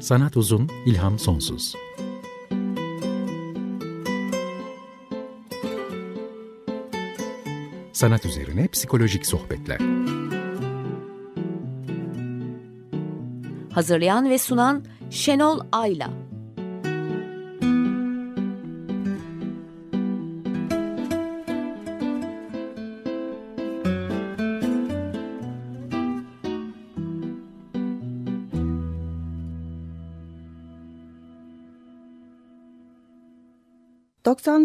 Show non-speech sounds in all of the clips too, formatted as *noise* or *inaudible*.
Sanat uzun, ilham sonsuz. Sanat üzerine psikolojik sohbetler. Hazırlayan ve sunan Şenol Ayla.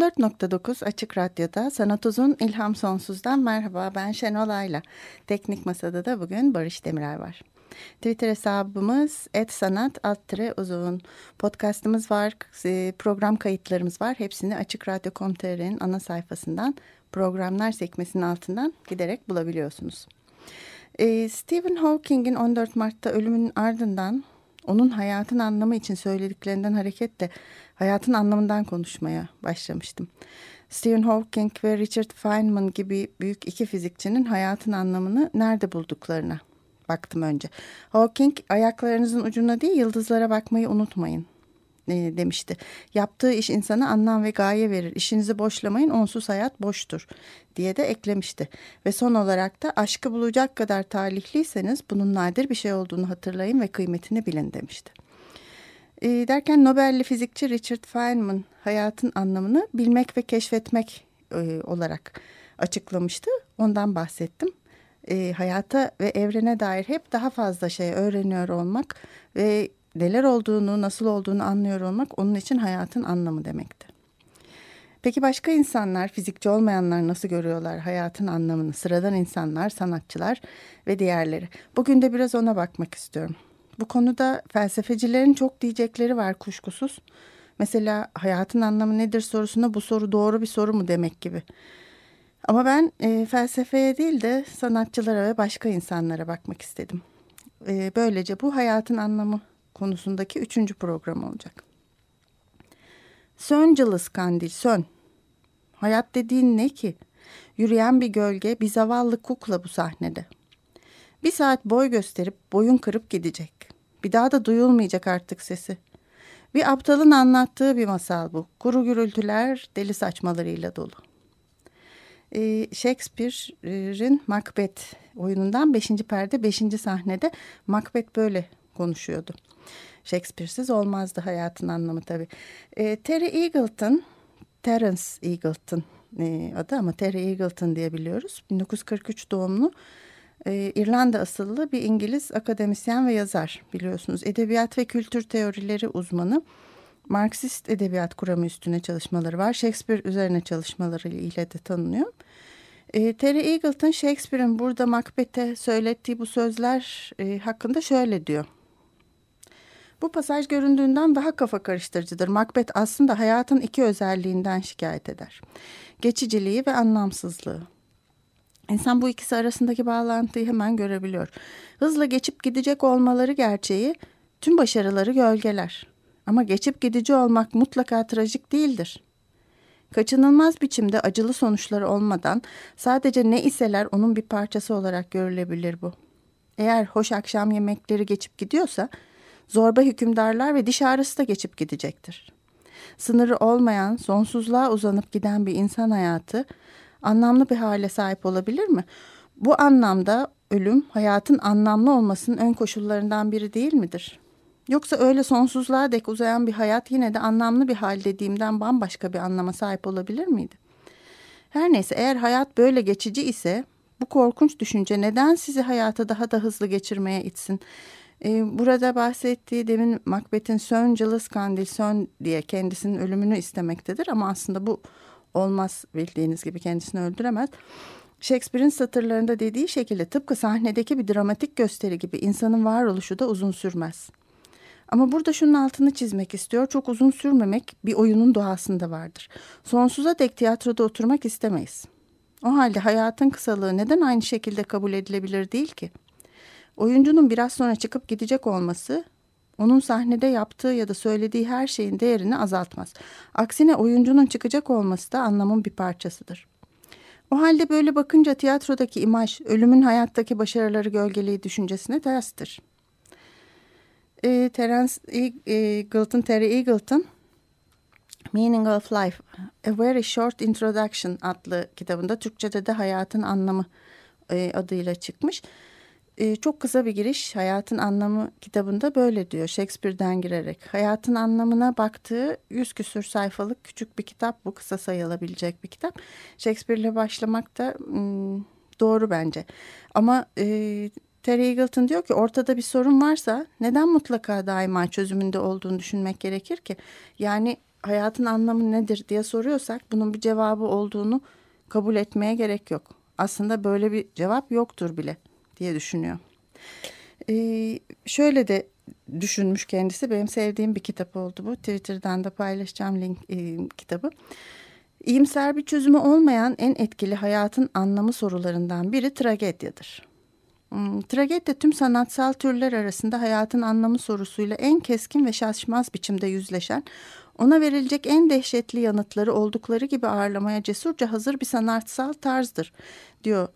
94.9 Açık Radyo'da Sanat Uzun İlham Sonsuz'dan merhaba ben Şenol Ayla. Teknik Masada da bugün Barış Demirer var. Twitter hesabımız etsanat uzun. Podcastımız var, e, program kayıtlarımız var. Hepsini Açık Radyo.com.tr'nin ana sayfasından programlar sekmesinin altından giderek bulabiliyorsunuz. E, Stephen Hawking'in 14 Mart'ta ölümünün ardından onun hayatın anlamı için söylediklerinden hareketle hayatın anlamından konuşmaya başlamıştım. Stephen Hawking ve Richard Feynman gibi büyük iki fizikçinin hayatın anlamını nerede bulduklarına baktım önce. Hawking ayaklarınızın ucuna değil yıldızlara bakmayı unutmayın e, demişti. Yaptığı iş insana anlam ve gaye verir. İşinizi boşlamayın onsuz hayat boştur diye de eklemişti. Ve son olarak da aşkı bulacak kadar talihliyseniz bunun nadir bir şey olduğunu hatırlayın ve kıymetini bilin demişti. E, derken Nobel'li fizikçi Richard Feynman hayatın anlamını bilmek ve keşfetmek e, olarak açıklamıştı. Ondan bahsettim. E, hayata ve evrene dair hep daha fazla şey öğreniyor olmak ve neler olduğunu, nasıl olduğunu anlıyor olmak onun için hayatın anlamı demekti. Peki başka insanlar, fizikçi olmayanlar nasıl görüyorlar hayatın anlamını? Sıradan insanlar, sanatçılar ve diğerleri. Bugün de biraz ona bakmak istiyorum. Bu konuda felsefecilerin çok diyecekleri var kuşkusuz. Mesela hayatın anlamı nedir sorusuna bu soru doğru bir soru mu demek gibi. Ama ben e, felsefeye değil de sanatçılara ve başka insanlara bakmak istedim. E, böylece bu hayatın anlamı konusundaki üçüncü program olacak. Sön kandil sön. Hayat dediğin ne ki? Yürüyen bir gölge, bir zavallı kukla bu sahnede. Bir saat boy gösterip boyun kırıp gidecek. Bir daha da duyulmayacak artık sesi. Bir aptalın anlattığı bir masal bu. Kuru gürültüler, deli saçmalarıyla dolu. Ee, Shakespeare'in Macbeth oyunundan 5. perde 5. sahnede Macbeth böyle konuşuyordu. Shakespeare'siz olmazdı hayatın anlamı tabii. E, Terry Eagleton, Terence Eagleton e, adı ama Terry Eagleton diye biliyoruz. 1943 doğumlu e, İrlanda asıllı bir İngiliz akademisyen ve yazar biliyorsunuz. Edebiyat ve kültür teorileri uzmanı. Marksist edebiyat kuramı üstüne çalışmaları var. Shakespeare üzerine çalışmaları ile de tanınıyor. E, Terry Eagleton Shakespeare'in burada Macbeth'e söylettiği bu sözler e, hakkında şöyle diyor. Bu pasaj göründüğünden daha kafa karıştırıcıdır. Macbeth aslında hayatın iki özelliğinden şikayet eder. Geçiciliği ve anlamsızlığı. İnsan bu ikisi arasındaki bağlantıyı hemen görebiliyor. Hızla geçip gidecek olmaları gerçeği tüm başarıları gölgeler. Ama geçip gidici olmak mutlaka trajik değildir. Kaçınılmaz biçimde acılı sonuçları olmadan sadece ne iseler onun bir parçası olarak görülebilir bu. Eğer hoş akşam yemekleri geçip gidiyorsa zorba hükümdarlar ve diş ağrısı da geçip gidecektir. Sınırı olmayan, sonsuzluğa uzanıp giden bir insan hayatı anlamlı bir hale sahip olabilir mi? Bu anlamda ölüm hayatın anlamlı olmasının ön koşullarından biri değil midir? Yoksa öyle sonsuzluğa dek uzayan bir hayat yine de anlamlı bir hal dediğimden bambaşka bir anlama sahip olabilir miydi? Her neyse eğer hayat böyle geçici ise bu korkunç düşünce neden sizi hayata daha da hızlı geçirmeye itsin? Ee, burada bahsettiği demin Macbeth'in sön cılız kandil sön diye kendisinin ölümünü istemektedir ama aslında bu olmaz bildiğiniz gibi kendisini öldüremez. Shakespeare'in satırlarında dediği şekilde tıpkı sahnedeki bir dramatik gösteri gibi insanın varoluşu da uzun sürmez. Ama burada şunun altını çizmek istiyor. Çok uzun sürmemek bir oyunun doğasında vardır. Sonsuza dek tiyatroda oturmak istemeyiz. O halde hayatın kısalığı neden aynı şekilde kabul edilebilir değil ki? Oyuncunun biraz sonra çıkıp gidecek olması onun sahnede yaptığı ya da söylediği her şeyin değerini azaltmaz. Aksine oyuncunun çıkacak olması da anlamın bir parçasıdır. O halde böyle bakınca tiyatrodaki imaj ölümün hayattaki başarıları gölgeliği düşüncesine terstir. E, Terence Eagleton, Terry Eagleton Meaning of Life, A Very Short Introduction adlı kitabında Türkçe'de de Hayatın Anlamı e, adıyla çıkmış. E, çok kısa bir giriş Hayatın Anlamı kitabında böyle diyor Shakespeare'den girerek. Hayatın anlamına baktığı yüz küsür sayfalık küçük bir kitap bu kısa sayılabilecek bir kitap. Shakespeare'le başlamak da hmm, doğru bence. Ama e, Terry Eagleton diyor ki ortada bir sorun varsa neden mutlaka daima çözümünde olduğunu düşünmek gerekir ki? Yani hayatın anlamı nedir diye soruyorsak bunun bir cevabı olduğunu kabul etmeye gerek yok. Aslında böyle bir cevap yoktur bile diye düşünüyor. Ee, şöyle de düşünmüş kendisi. Benim sevdiğim bir kitap oldu bu. Twitter'dan da paylaşacağım link e, kitabı. İyimser bir çözümü olmayan en etkili hayatın anlamı sorularından biri tragedyadır. Hmm, tragedya tüm sanatsal türler arasında hayatın anlamı sorusuyla en keskin ve şaşmaz biçimde yüzleşen, ona verilecek en dehşetli yanıtları oldukları gibi ağırlamaya cesurca hazır bir sanatsal tarzdır, diyor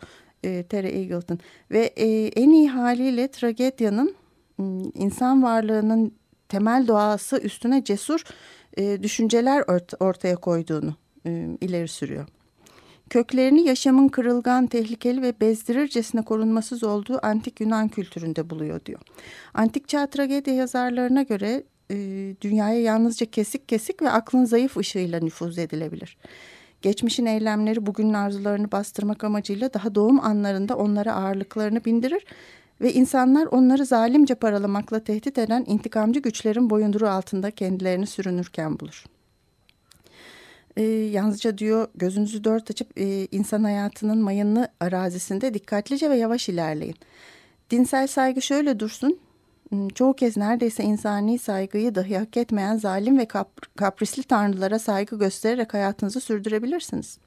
e, Terry Eagleton. Ve e, en iyi haliyle tragedyanın insan varlığının temel doğası üstüne cesur e, düşünceler ort ortaya koyduğunu e, ileri sürüyor. Köklerini yaşamın kırılgan, tehlikeli ve bezdirircesine korunmasız olduğu antik Yunan kültüründe buluyor diyor. Antik çağ tragedya yazarlarına göre e, dünyaya yalnızca kesik kesik ve aklın zayıf ışığıyla nüfuz edilebilir. Geçmişin eylemleri bugünün arzularını bastırmak amacıyla daha doğum anlarında onlara ağırlıklarını bindirir ve insanlar onları zalimce paralamakla tehdit eden intikamcı güçlerin boyunduruğu altında kendilerini sürünürken bulur. E, yalnızca diyor gözünüzü dört açıp e, insan hayatının mayınlı arazisinde dikkatlice ve yavaş ilerleyin. Dinsel saygı şöyle dursun, çoğu kez neredeyse insani saygıyı dahi hak etmeyen zalim ve kap kaprisli tanrılara saygı göstererek hayatınızı sürdürebilirsiniz.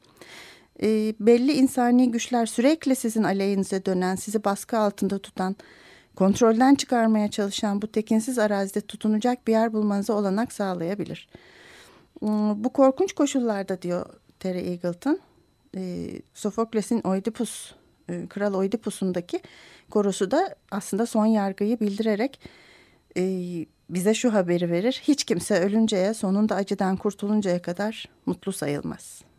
E, belli insani güçler sürekli sizin aleyhinize dönen, sizi baskı altında tutan, kontrolden çıkarmaya çalışan bu tekinsiz arazide tutunacak bir yer bulmanıza olanak sağlayabilir. E, bu korkunç koşullarda diyor Terry Eagleton, e, Sofokles'in Oedipus e, Kral Oidipus'undaki korosu da aslında son yargıyı bildirerek e, bize şu haberi verir. Hiç kimse ölünceye sonunda acıdan kurtuluncaya kadar mutlu sayılmaz.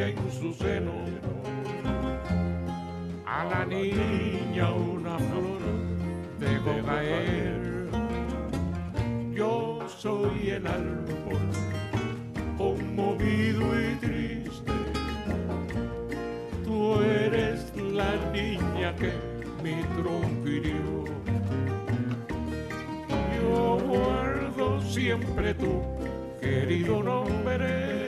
En su seno a la niña una flor dejó caer. Yo soy el árbol conmovido y triste. Tú eres la niña que mi tronco hirió. Yo guardo siempre tu querido nombre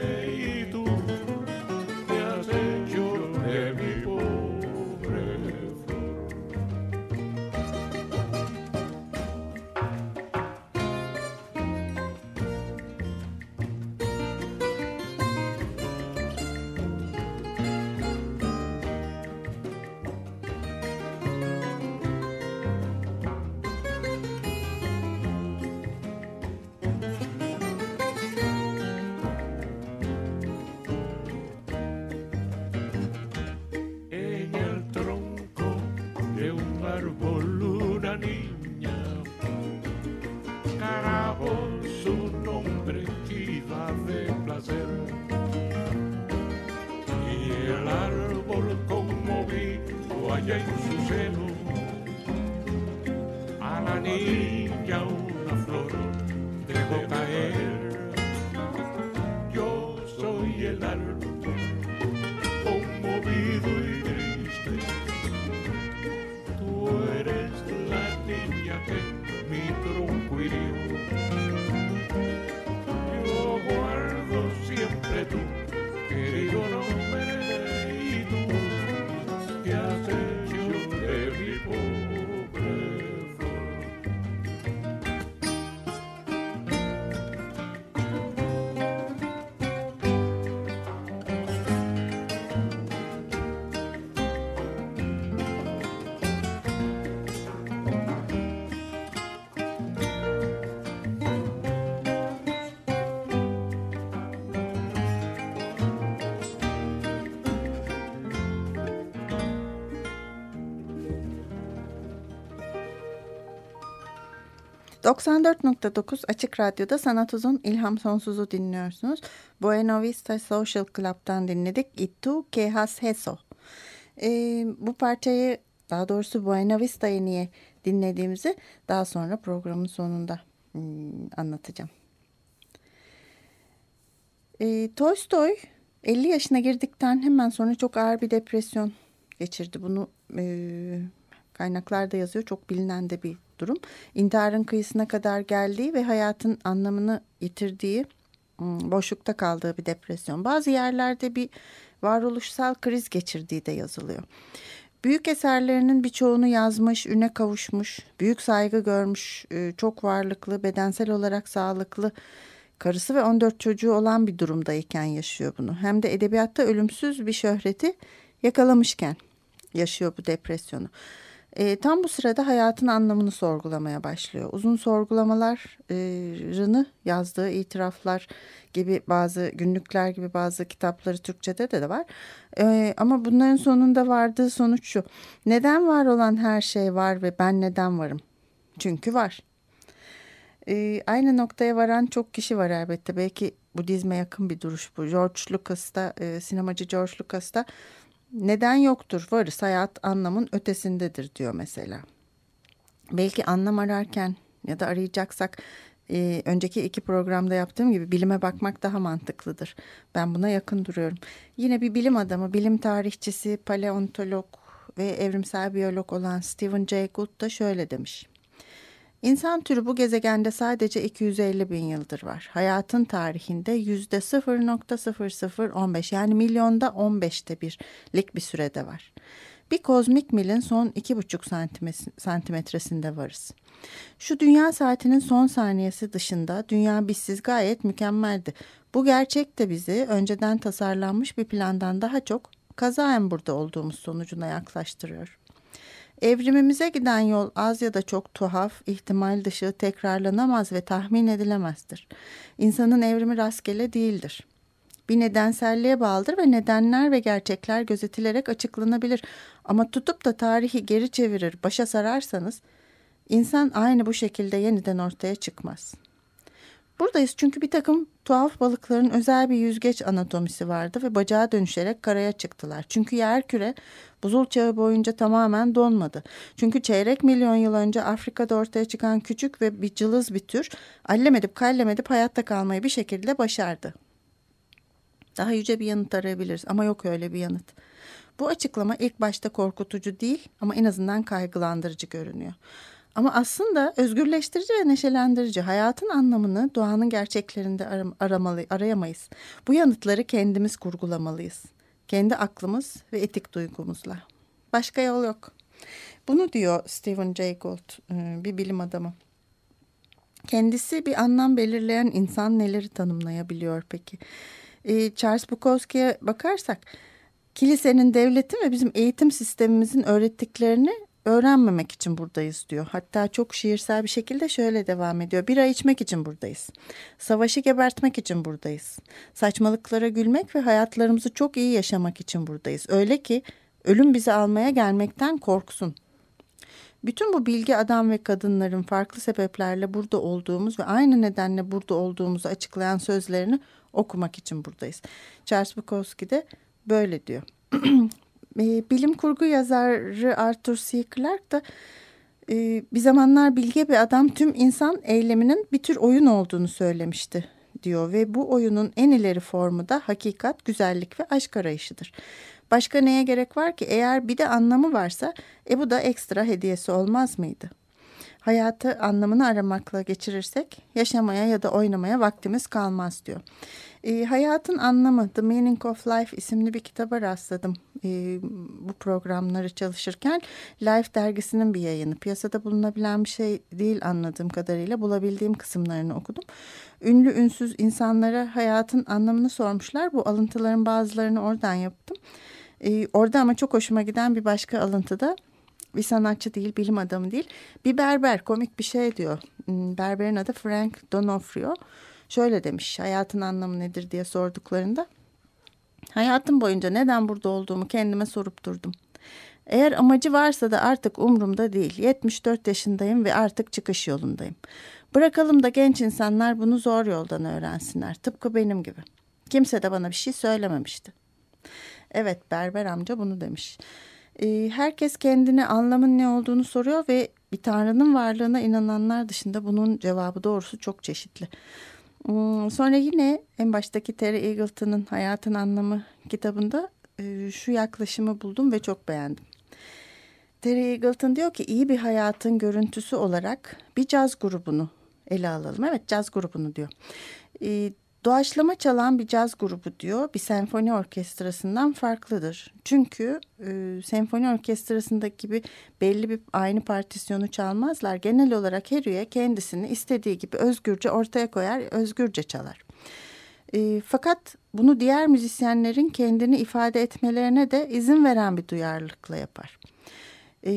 ...94.9 Açık Radyo'da Sanat Uzun İlham Sonsuz'u dinliyorsunuz. Buena Vista Social Club'dan dinledik. İttu Kehas Heso. Ee, bu parçayı daha doğrusu Buena Vista'yı niye dinlediğimizi daha sonra programın sonunda hmm, anlatacağım. Ee, Tolstoy 50 yaşına girdikten hemen sonra çok ağır bir depresyon geçirdi. Bunu e, kaynaklarda yazıyor. Çok bilinen de bir durum. İntiharın kıyısına kadar geldiği ve hayatın anlamını yitirdiği, boşlukta kaldığı bir depresyon. Bazı yerlerde bir varoluşsal kriz geçirdiği de yazılıyor. Büyük eserlerinin birçoğunu yazmış, üne kavuşmuş, büyük saygı görmüş, e, çok varlıklı, bedensel olarak sağlıklı, karısı ve 14 çocuğu olan bir durumdayken yaşıyor bunu. Hem de edebiyatta ölümsüz bir şöhreti yakalamışken yaşıyor bu depresyonu. E, tam bu sırada hayatın anlamını sorgulamaya başlıyor. Uzun sorgulamalarını yazdığı itiraflar gibi bazı günlükler gibi bazı kitapları Türkçe'de de, var. E, ama bunların sonunda vardığı sonuç şu. Neden var olan her şey var ve ben neden varım? Çünkü var. E, aynı noktaya varan çok kişi var elbette. Belki Budizme yakın bir duruş bu. George Lucas da, e, sinemacı George Lucas da neden yoktur varız hayat anlamın ötesindedir diyor mesela. Belki anlam ararken ya da arayacaksak e, önceki iki programda yaptığım gibi bilime bakmak daha mantıklıdır. Ben buna yakın duruyorum. Yine bir bilim adamı, bilim tarihçisi, paleontolog ve evrimsel biyolog olan Stephen Jay Gould da şöyle demiş. İnsan türü bu gezegende sadece 250 bin yıldır var. Hayatın tarihinde yüzde 0.0015 yani milyonda 15'te birlik bir sürede var. Bir kozmik milin son 2,5 santimetresinde varız. Şu dünya saatinin son saniyesi dışında dünya bizsiz gayet mükemmeldi. Bu gerçek de bizi önceden tasarlanmış bir plandan daha çok kazaen burada olduğumuz sonucuna yaklaştırıyor. Evrimimize giden yol az ya da çok tuhaf, ihtimal dışı, tekrarlanamaz ve tahmin edilemezdir. İnsanın evrimi rastgele değildir. Bir nedenselliğe bağlıdır ve nedenler ve gerçekler gözetilerek açıklanabilir. Ama tutup da tarihi geri çevirir, başa sararsanız insan aynı bu şekilde yeniden ortaya çıkmaz. Buradayız çünkü bir takım tuhaf balıkların özel bir yüzgeç anatomisi vardı ve bacağa dönüşerek karaya çıktılar. Çünkü yer küre buzul çağı boyunca tamamen donmadı. Çünkü çeyrek milyon yıl önce Afrika'da ortaya çıkan küçük ve bir cılız bir tür allemedip kallemedip hayatta kalmayı bir şekilde başardı. Daha yüce bir yanıt arayabiliriz ama yok öyle bir yanıt. Bu açıklama ilk başta korkutucu değil ama en azından kaygılandırıcı görünüyor. Ama aslında özgürleştirici ve neşelendirici hayatın anlamını doğanın gerçeklerinde aram aramalı, arayamayız. Bu yanıtları kendimiz kurgulamalıyız. Kendi aklımız ve etik duygumuzla. Başka yol yok. Bunu diyor Stephen Jay Gould, bir bilim adamı. Kendisi bir anlam belirleyen insan neleri tanımlayabiliyor peki? Charles Bukowski'ye bakarsak kilisenin, devletin ve bizim eğitim sistemimizin öğrettiklerini öğrenmemek için buradayız diyor. Hatta çok şiirsel bir şekilde şöyle devam ediyor. Bira içmek için buradayız. Savaşı gebertmek için buradayız. Saçmalıklara gülmek ve hayatlarımızı çok iyi yaşamak için buradayız. Öyle ki ölüm bizi almaya gelmekten korksun. Bütün bu bilgi adam ve kadınların farklı sebeplerle burada olduğumuz ve aynı nedenle burada olduğumuzu açıklayan sözlerini okumak için buradayız. Charles Bukowski de böyle diyor. *clears throat* bilim kurgu yazarı Arthur C. Clarke da bir zamanlar bilge bir adam tüm insan eyleminin bir tür oyun olduğunu söylemişti. diyor ve bu oyunun en ileri formu da hakikat, güzellik ve aşk arayışıdır. Başka neye gerek var ki eğer bir de anlamı varsa e bu da ekstra hediyesi olmaz mıydı? Hayatı anlamını aramakla geçirirsek yaşamaya ya da oynamaya vaktimiz kalmaz diyor. E, Hayatın Anlamı The Meaning of Life isimli bir kitaba rastladım e, bu programları çalışırken. Life dergisinin bir yayını. Piyasada bulunabilen bir şey değil anladığım kadarıyla bulabildiğim kısımlarını okudum. Ünlü ünsüz insanlara hayatın anlamını sormuşlar. Bu alıntıların bazılarını oradan yaptım. E, orada ama çok hoşuma giden bir başka alıntıda bir sanatçı değil, bilim adamı değil. Bir berber komik bir şey diyor. Hmm, berberin adı Frank Donofrio. Şöyle demiş hayatın anlamı nedir diye sorduklarında. Hayatım boyunca neden burada olduğumu kendime sorup durdum. Eğer amacı varsa da artık umrumda değil. 74 yaşındayım ve artık çıkış yolundayım. Bırakalım da genç insanlar bunu zor yoldan öğrensinler. Tıpkı benim gibi. Kimse de bana bir şey söylememişti. Evet berber amca bunu demiş. Ee, herkes kendine anlamın ne olduğunu soruyor ve bir tanrının varlığına inananlar dışında bunun cevabı doğrusu çok çeşitli. Hmm, sonra yine en baştaki Terry Eagleton'ın Hayatın Anlamı kitabında e, şu yaklaşımı buldum ve çok beğendim. Terry Eagleton diyor ki iyi bir hayatın görüntüsü olarak bir caz grubunu ele alalım. Evet caz grubunu diyor. Doğaçlama çalan bir caz grubu diyor bir senfoni orkestrasından farklıdır. Çünkü e, senfoni orkestrasındaki gibi belli bir aynı partisyonu çalmazlar. Genel olarak her üye kendisini istediği gibi özgürce ortaya koyar, özgürce çalar. E, fakat bunu diğer müzisyenlerin kendini ifade etmelerine de izin veren bir duyarlılıkla yapar. E,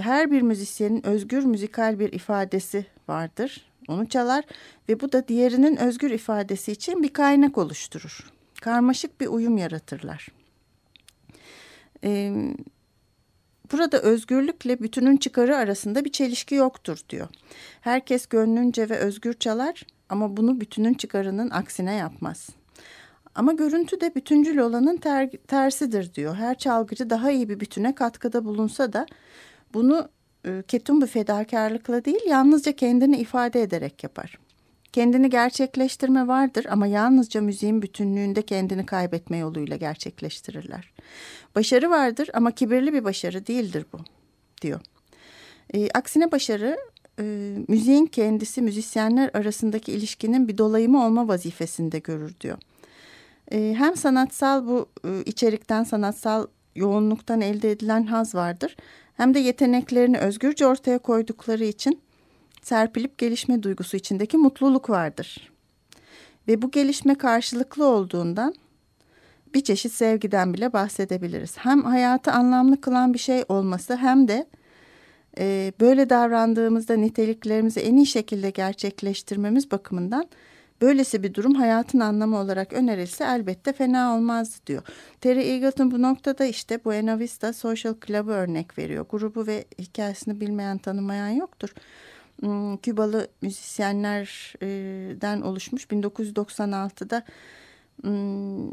her bir müzisyenin özgür müzikal bir ifadesi vardır onu çalar ve bu da diğerinin özgür ifadesi için bir kaynak oluşturur. Karmaşık bir uyum yaratırlar. Ee, burada özgürlükle bütünün çıkarı arasında bir çelişki yoktur diyor. Herkes gönlünce ve özgür çalar ama bunu bütünün çıkarının aksine yapmaz. Ama görüntü de bütüncül olanın ter, tersidir diyor. Her çalgıcı daha iyi bir bütüne katkıda bulunsa da bunu e, ketum bir fedakarlıkla değil yalnızca kendini ifade ederek yapar. Kendini gerçekleştirme vardır ama yalnızca müziğin bütünlüğünde kendini kaybetme yoluyla gerçekleştirirler. Başarı vardır ama kibirli bir başarı değildir bu diyor. E, aksine başarı e, müziğin kendisi müzisyenler arasındaki ilişkinin bir dolayımı olma vazifesinde görür diyor. E, hem sanatsal bu e, içerikten sanatsal yoğunluktan elde edilen haz vardır hem de yeteneklerini özgürce ortaya koydukları için serpilip gelişme duygusu içindeki mutluluk vardır. Ve bu gelişme karşılıklı olduğundan bir çeşit sevgiden bile bahsedebiliriz. Hem hayatı anlamlı kılan bir şey olması hem de e, böyle davrandığımızda niteliklerimizi en iyi şekilde gerçekleştirmemiz bakımından Böylesi bir durum hayatın anlamı olarak önerilse elbette fena olmazdı diyor. Terry Eagleton bu noktada işte Buena Vista Social Club'ı örnek veriyor. Grubu ve hikayesini bilmeyen tanımayan yoktur. Hmm, Kübalı müzisyenlerden oluşmuş 1996'da hmm,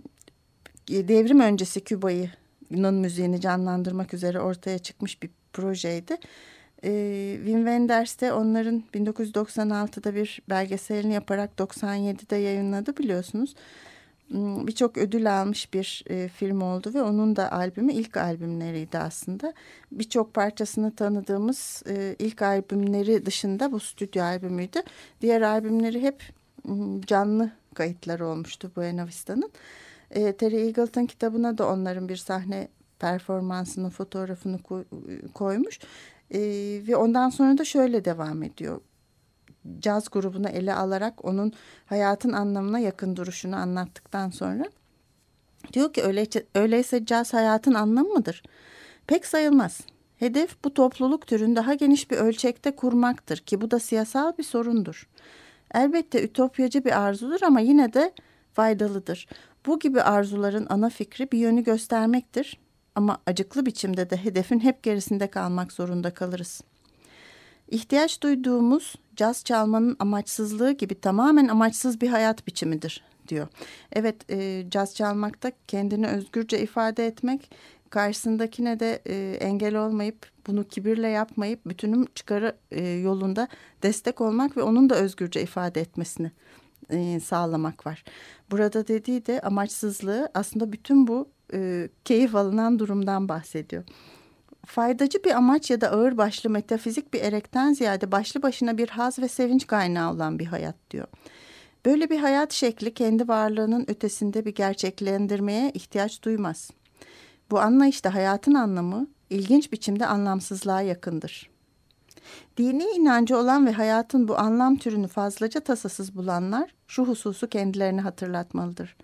devrim öncesi Küba'yı müziğini canlandırmak üzere ortaya çıkmış bir projeydi. E, Wim Wenders de onların 1996'da bir belgeselini yaparak 97'de yayınladı biliyorsunuz. Hmm, birçok ödül almış bir e, film oldu ve onun da albümü ilk albümleriydi aslında. Birçok parçasını tanıdığımız e, ilk albümleri dışında bu stüdyo albümüydü. Diğer albümleri hep hmm, canlı kayıtlar olmuştu Buena Vista'nın. E, Terry Eagleton kitabına da onların bir sahne performansının fotoğrafını koymuş. E, ve ondan sonra da şöyle devam ediyor. Caz grubunu ele alarak onun hayatın anlamına yakın duruşunu anlattıktan sonra diyor ki öyleyse, öyleyse caz hayatın anlamı mıdır? Pek sayılmaz. Hedef bu topluluk türün daha geniş bir ölçekte kurmaktır ki bu da siyasal bir sorundur. Elbette ütopyacı bir arzudur ama yine de faydalıdır. Bu gibi arzuların ana fikri bir yönü göstermektir ama acıklı biçimde de hedefin hep gerisinde kalmak zorunda kalırız. İhtiyaç duyduğumuz caz çalmanın amaçsızlığı gibi tamamen amaçsız bir hayat biçimidir diyor. Evet e, caz çalmakta kendini özgürce ifade etmek karşısındakine de e, engel olmayıp bunu kibirle yapmayıp bütünüm çıkarı e, yolunda destek olmak ve onun da özgürce ifade etmesini e, sağlamak var. Burada dediği de amaçsızlığı aslında bütün bu e, keyif alınan durumdan bahsediyor. Faydacı bir amaç ya da ağır başlı metafizik bir erekten ziyade başlı başına bir haz ve sevinç kaynağı olan bir hayat diyor. Böyle bir hayat şekli kendi varlığının ötesinde bir gerçeklendirmeye ihtiyaç duymaz. Bu anlayışta hayatın anlamı ilginç biçimde anlamsızlığa yakındır. Dini inancı olan ve hayatın bu anlam türünü fazlaca tasasız bulanlar şu hususu kendilerine hatırlatmalıdır.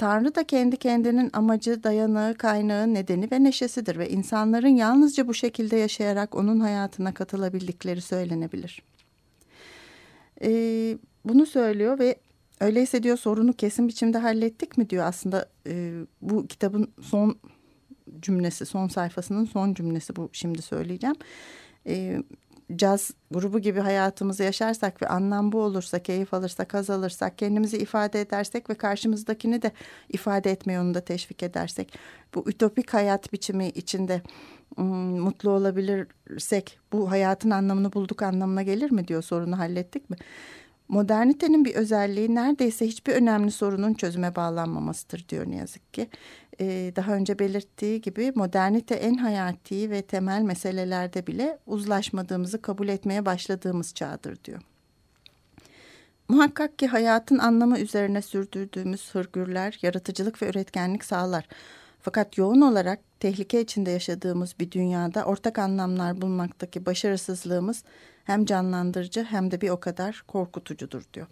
Tanrı da kendi kendinin amacı, dayanağı, kaynağı, nedeni ve neşesidir ve insanların yalnızca bu şekilde yaşayarak onun hayatına katılabildikleri söylenebilir. Ee, bunu söylüyor ve öyleyse diyor sorunu kesin biçimde hallettik mi diyor aslında e, bu kitabın son cümlesi, son sayfasının son cümlesi bu şimdi söyleyeceğim. E, caz grubu gibi hayatımızı yaşarsak ve anlam bu olursa, keyif alırsak, haz alırsak, kendimizi ifade edersek ve karşımızdakini de ifade etme yolunda teşvik edersek, bu ütopik hayat biçimi içinde mutlu olabilirsek bu hayatın anlamını bulduk anlamına gelir mi diyor sorunu hallettik mi? Modernitenin bir özelliği neredeyse hiçbir önemli sorunun çözüme bağlanmamasıdır diyor ne yazık ki. Ee, daha önce belirttiği gibi modernite en hayati ve temel meselelerde bile uzlaşmadığımızı kabul etmeye başladığımız çağdır diyor. Muhakkak ki hayatın anlamı üzerine sürdürdüğümüz hırgürler yaratıcılık ve üretkenlik sağlar. Fakat yoğun olarak tehlike içinde yaşadığımız bir dünyada ortak anlamlar bulmaktaki başarısızlığımız hem canlandırıcı hem de bir o kadar korkutucudur diyor.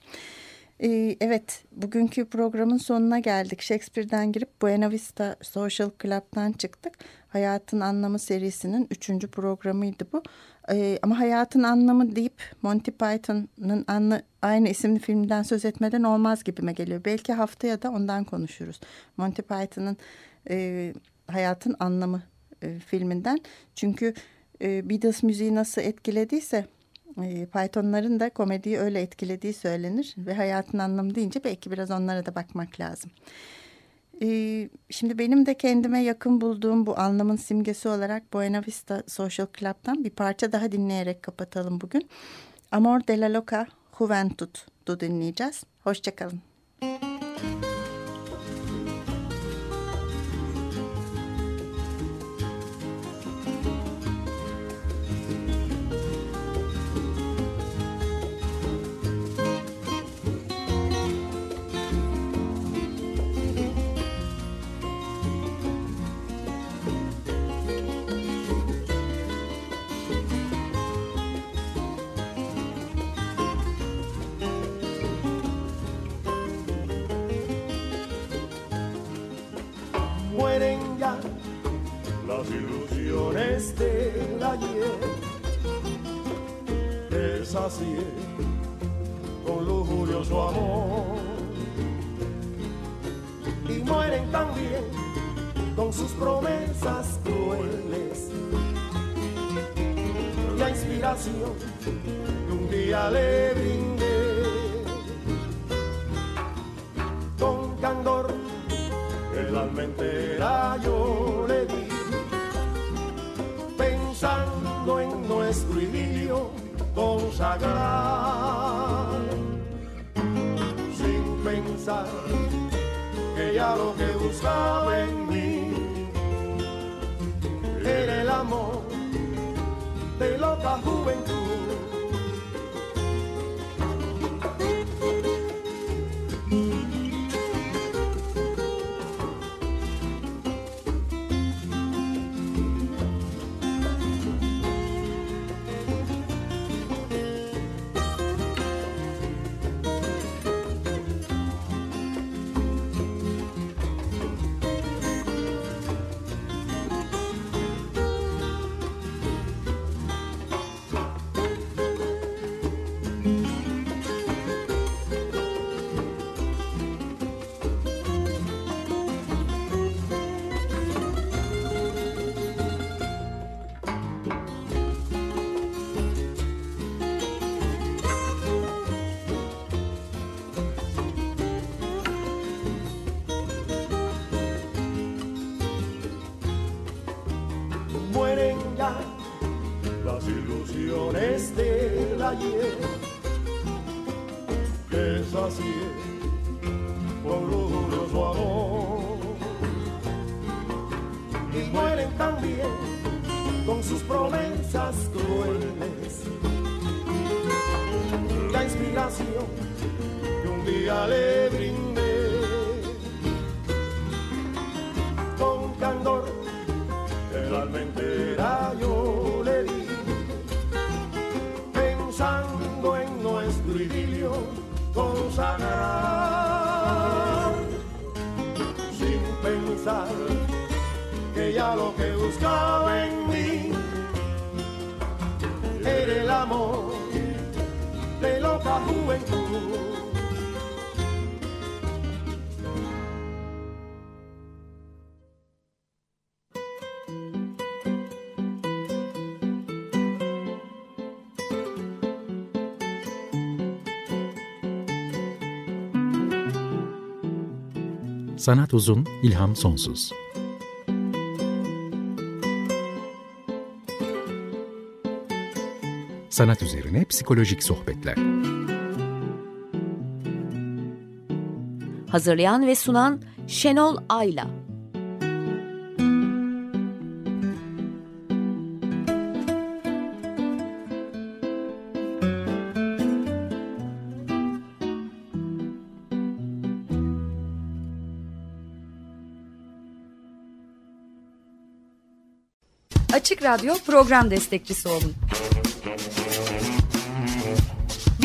Ee, evet, bugünkü programın sonuna geldik. Shakespeare'den girip Buena Vista Social Club'dan çıktık. Hayatın Anlamı serisinin üçüncü programıydı bu. Ee, ama Hayatın Anlamı deyip Monty Python'ın anlı, aynı isimli filmden söz etmeden olmaz gibime geliyor. Belki haftaya da ondan konuşuruz. Monty Python'ın e, Hayatın Anlamı e, filminden. Çünkü e, Beatles müziği nasıl etkilediyse e, Pythonların da komediyi öyle etkilediği söylenir ve hayatın anlamı deyince belki biraz onlara da bakmak lazım. E, şimdi benim de kendime yakın bulduğum bu anlamın simgesi olarak Buena Vista Social Club'dan bir parça daha dinleyerek kapatalım bugün. Amor de la Loca Juventud'u dinleyeceğiz. Hoşçakalın. Con lujurio su amor. Y mueren también con sus promesas crueles. La inspiración que un día le brindé con candor, el alma entera yo sin pensar que ya lo que buscaba en Inspiración que un día le brindé con candor, el alma entera yo le di, pensando en nuestro idilio consagrar, sin pensar que ya lo que buscaba en loca juventud. Sanat uzun, ilham sonsuz. Sanat üzerine psikolojik sohbetler. Hazırlayan ve sunan Şenol Ayla. Açık Radyo program destekçisi olun.